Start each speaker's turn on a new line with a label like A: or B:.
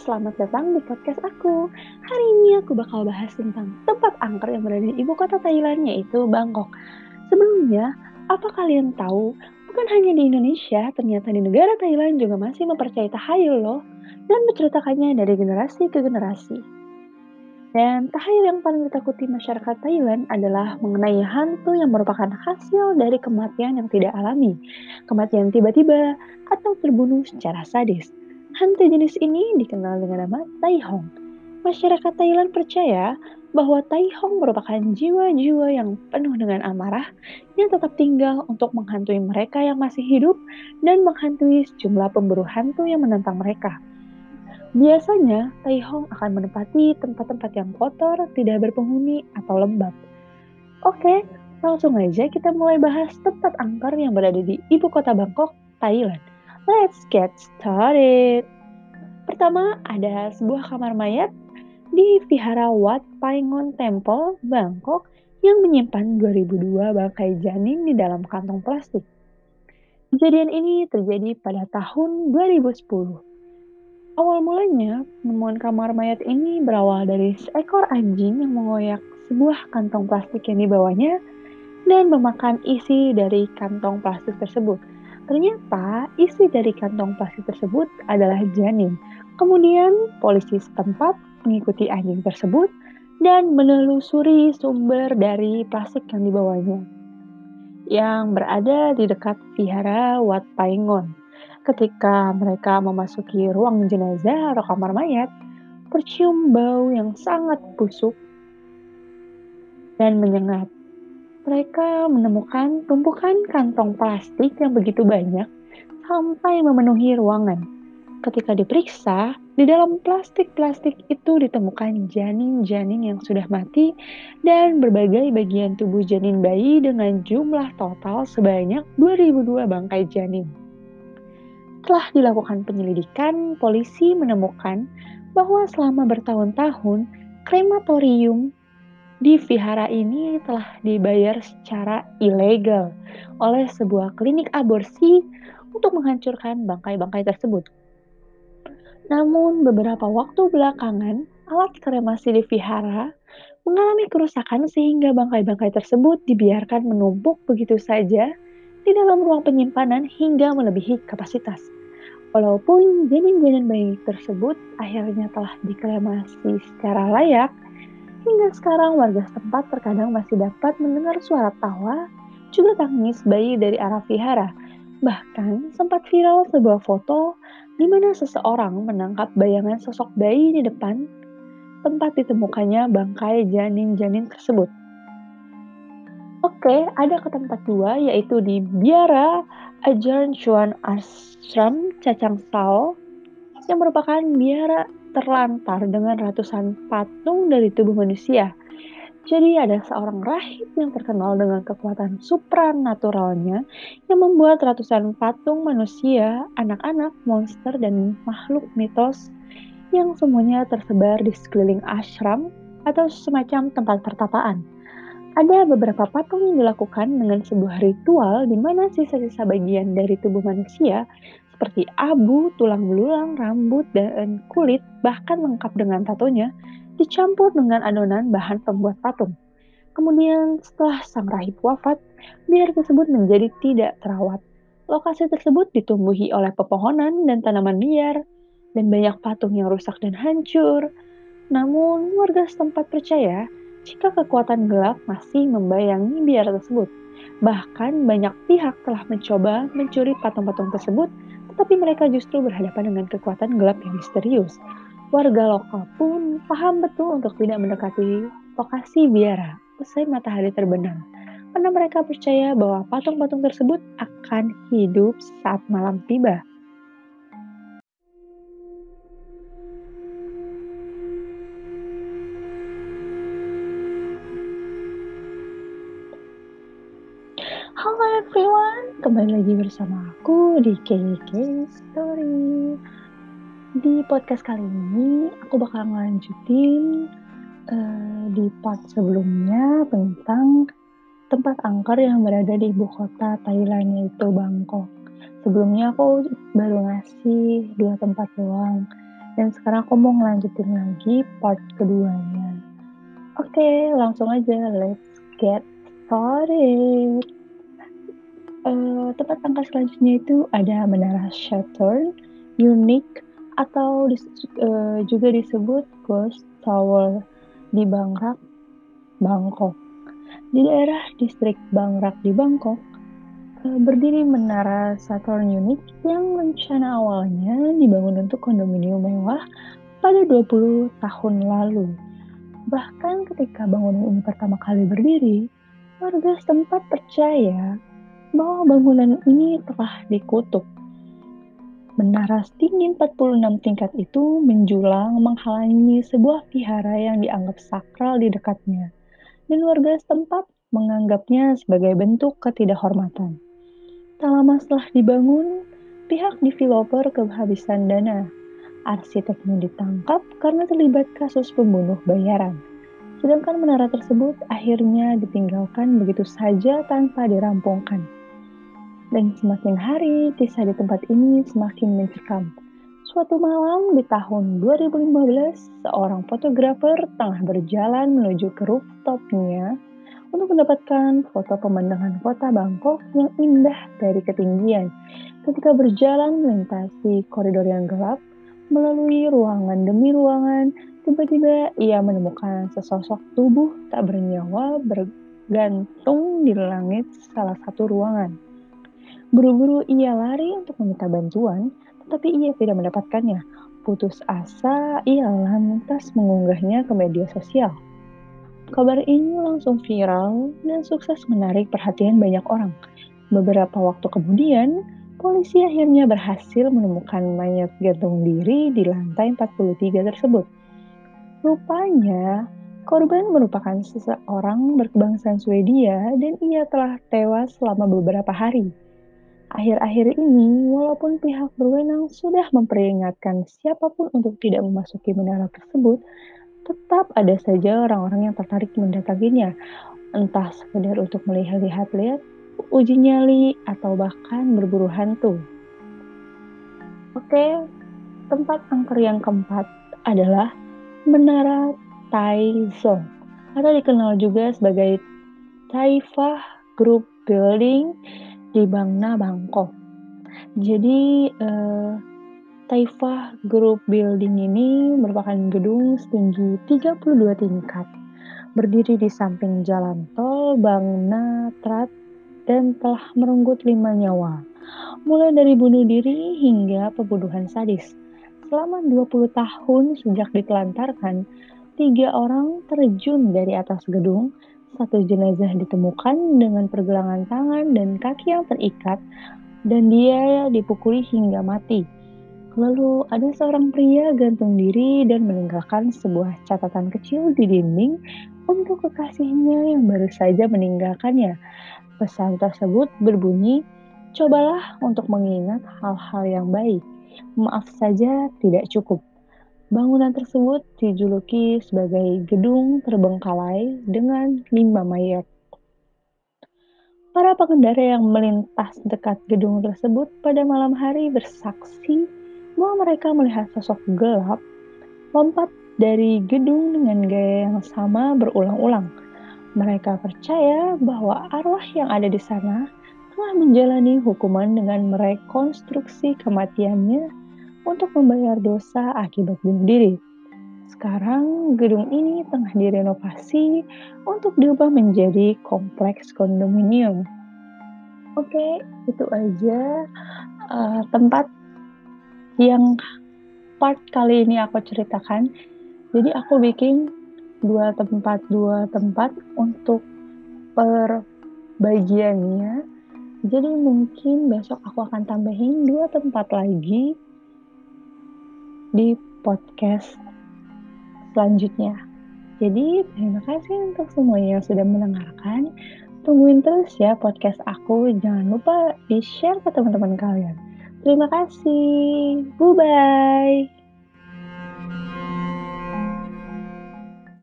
A: selamat datang di podcast aku. Hari ini aku bakal bahas tentang tempat angker yang berada di ibu kota Thailand yaitu Bangkok. Sebelumnya, apa kalian tahu bukan hanya di Indonesia, ternyata di negara Thailand juga masih mempercayai tahayul loh dan menceritakannya dari generasi ke generasi. Dan tahayul yang paling ditakuti masyarakat Thailand adalah mengenai hantu yang merupakan hasil dari kematian yang tidak alami, kematian tiba-tiba, atau terbunuh secara sadis. Hantu jenis ini dikenal dengan nama Tai Hong. Masyarakat Thailand percaya bahwa Tai Hong merupakan jiwa-jiwa yang penuh dengan amarah yang tetap tinggal untuk menghantui mereka yang masih hidup dan menghantui sejumlah pemburu hantu yang menentang mereka. Biasanya, Tai Hong akan menempati tempat-tempat yang kotor, tidak berpenghuni, atau lembab. Oke, langsung aja kita mulai bahas tempat angker yang berada di ibu kota Bangkok, Thailand. Let's get started. Pertama, ada sebuah kamar mayat di Vihara Wat Paingon Temple, Bangkok yang menyimpan 2002 bangkai janin di dalam kantong plastik. Kejadian ini terjadi pada tahun 2010. Awal mulanya, penemuan kamar mayat ini berawal dari seekor anjing yang mengoyak sebuah kantong plastik yang dibawanya dan memakan isi dari kantong plastik tersebut. Ternyata isi dari kantong plastik tersebut adalah janin. Kemudian polisi setempat mengikuti anjing tersebut dan menelusuri sumber dari plastik yang dibawanya yang berada di dekat vihara Wat Paingon. Ketika mereka memasuki ruang jenazah atau kamar mayat, tercium bau yang sangat busuk dan menyengat mereka menemukan tumpukan kantong plastik yang begitu banyak sampai memenuhi ruangan. Ketika diperiksa, di dalam plastik-plastik itu ditemukan janin-janin yang sudah mati dan berbagai bagian tubuh janin bayi dengan jumlah total sebanyak 2002 bangkai janin. Setelah dilakukan penyelidikan, polisi menemukan bahwa selama bertahun-tahun krematorium di vihara ini telah dibayar secara ilegal oleh sebuah klinik aborsi untuk menghancurkan bangkai-bangkai tersebut. Namun beberapa waktu belakangan, alat kremasi di vihara mengalami kerusakan sehingga bangkai-bangkai tersebut dibiarkan menumpuk begitu saja di dalam ruang penyimpanan hingga melebihi kapasitas. Walaupun janin-janin bayi tersebut akhirnya telah dikremasi secara layak, Hingga sekarang warga setempat terkadang masih dapat mendengar suara tawa, juga tangis bayi dari arah vihara. Bahkan sempat viral sebuah foto di mana seseorang menangkap bayangan sosok bayi di depan tempat ditemukannya bangkai janin-janin tersebut. Oke, ada ke tempat dua yaitu di Biara Ajarn Chuan Ashram Cacang Sao yang merupakan biara terlantar dengan ratusan patung dari tubuh manusia. Jadi ada seorang rahib yang terkenal dengan kekuatan supranaturalnya yang membuat ratusan patung manusia, anak-anak, monster, dan makhluk mitos yang semuanya tersebar di sekeliling ashram atau semacam tempat pertapaan. Ada beberapa patung yang dilakukan dengan sebuah ritual di mana sisa-sisa bagian dari tubuh manusia seperti abu, tulang belulang, rambut, dan kulit, bahkan lengkap dengan tatonya, dicampur dengan adonan bahan pembuat patung. Kemudian setelah sang rahib wafat, biar tersebut menjadi tidak terawat. Lokasi tersebut ditumbuhi oleh pepohonan dan tanaman liar, dan banyak patung yang rusak dan hancur. Namun, warga setempat percaya jika kekuatan gelap masih membayangi biar tersebut. Bahkan banyak pihak telah mencoba mencuri patung-patung tersebut tapi mereka justru berhadapan dengan kekuatan gelap yang misterius. Warga lokal pun paham betul untuk tidak mendekati lokasi biara usai matahari terbenam, karena mereka percaya bahwa patung-patung tersebut akan hidup saat malam tiba. Kembali lagi bersama aku di KK Story. Di podcast kali ini, aku bakal ngelanjutin uh, di part sebelumnya tentang tempat angker yang berada di ibu kota Thailand yaitu Bangkok. Sebelumnya aku baru ngasih dua tempat doang. Dan sekarang aku mau ngelanjutin lagi part keduanya. Oke, langsung aja. Let's get started. Tempat angka selanjutnya itu ada Menara Saturn, Unique, atau dis, uh, juga disebut Ghost Tower di Bangkok, Bangkok. Di daerah distrik Bangrak di Bangkok, uh, berdiri Menara Saturn Unique yang rencana awalnya dibangun untuk kondominium mewah pada 20 tahun lalu. Bahkan ketika bangunan ini pertama kali berdiri, warga setempat percaya bahwa bangunan ini telah dikutuk Menara setinggi 46 tingkat itu menjulang menghalangi sebuah vihara yang dianggap sakral di dekatnya, dan warga setempat menganggapnya sebagai bentuk ketidakhormatan. Tak lama setelah dibangun, pihak developer kehabisan dana. Arsiteknya ditangkap karena terlibat kasus pembunuh bayaran. Sedangkan menara tersebut akhirnya ditinggalkan begitu saja tanpa dirampungkan. Dan semakin hari, kisah di tempat ini semakin mencekam. Suatu malam di tahun 2015, seorang fotografer tengah berjalan menuju ke rooftopnya untuk mendapatkan foto pemandangan kota Bangkok yang indah dari ketinggian. Ketika berjalan melintasi koridor yang gelap, melalui ruangan demi ruangan, tiba-tiba ia menemukan sesosok tubuh tak bernyawa bergantung di langit salah satu ruangan. Buru-buru ia lari untuk meminta bantuan, tetapi ia tidak mendapatkannya. Putus asa, ia lantas mengunggahnya ke media sosial. Kabar ini langsung viral dan sukses menarik perhatian banyak orang. Beberapa waktu kemudian, polisi akhirnya berhasil menemukan mayat gantung diri di lantai 43 tersebut. Rupanya, korban merupakan seseorang berkebangsaan Swedia dan ia telah tewas selama beberapa hari. Akhir-akhir ini, walaupun pihak berwenang sudah memperingatkan siapa pun untuk tidak memasuki menara tersebut, tetap ada saja orang-orang yang tertarik mendatanginya, entah sekedar untuk melihat-lihat lihat, uji nyali, atau bahkan berburu hantu. Oke, tempat angker yang keempat adalah Menara Taizong, atau dikenal juga sebagai Taifah Group Building di Bangna, Bangkok. Jadi uh, Taifah Group Building ini merupakan gedung setinggi 32 tingkat, berdiri di samping jalan tol Bangna Trat dan telah merenggut lima nyawa, mulai dari bunuh diri hingga pembunuhan sadis. Selama 20 tahun sejak ditelantarkan, tiga orang terjun dari atas gedung satu jenazah ditemukan dengan pergelangan tangan dan kaki yang terikat dan dia dipukuli hingga mati. Lalu ada seorang pria gantung diri dan meninggalkan sebuah catatan kecil di dinding untuk kekasihnya yang baru saja meninggalkannya. Pesan tersebut berbunyi, cobalah untuk mengingat hal-hal yang baik. Maaf saja tidak cukup. Bangunan tersebut dijuluki sebagai gedung terbengkalai dengan lima mayat. Para pengendara yang melintas dekat gedung tersebut pada malam hari bersaksi bahwa mereka melihat sosok gelap lompat dari gedung dengan gaya yang sama berulang-ulang. Mereka percaya bahwa arwah yang ada di sana telah menjalani hukuman dengan merekonstruksi kematiannya untuk membayar dosa akibat bunuh diri. Sekarang gedung ini tengah direnovasi untuk diubah menjadi kompleks kondominium. Oke, itu aja uh, tempat yang part kali ini aku ceritakan. Jadi aku bikin dua tempat dua tempat untuk per bagiannya. Jadi mungkin besok aku akan tambahin dua tempat lagi di podcast selanjutnya. Jadi, terima kasih untuk semuanya yang sudah mendengarkan. Tungguin terus ya podcast aku. Jangan lupa di-share ke teman-teman kalian. Terima kasih. Bye-bye.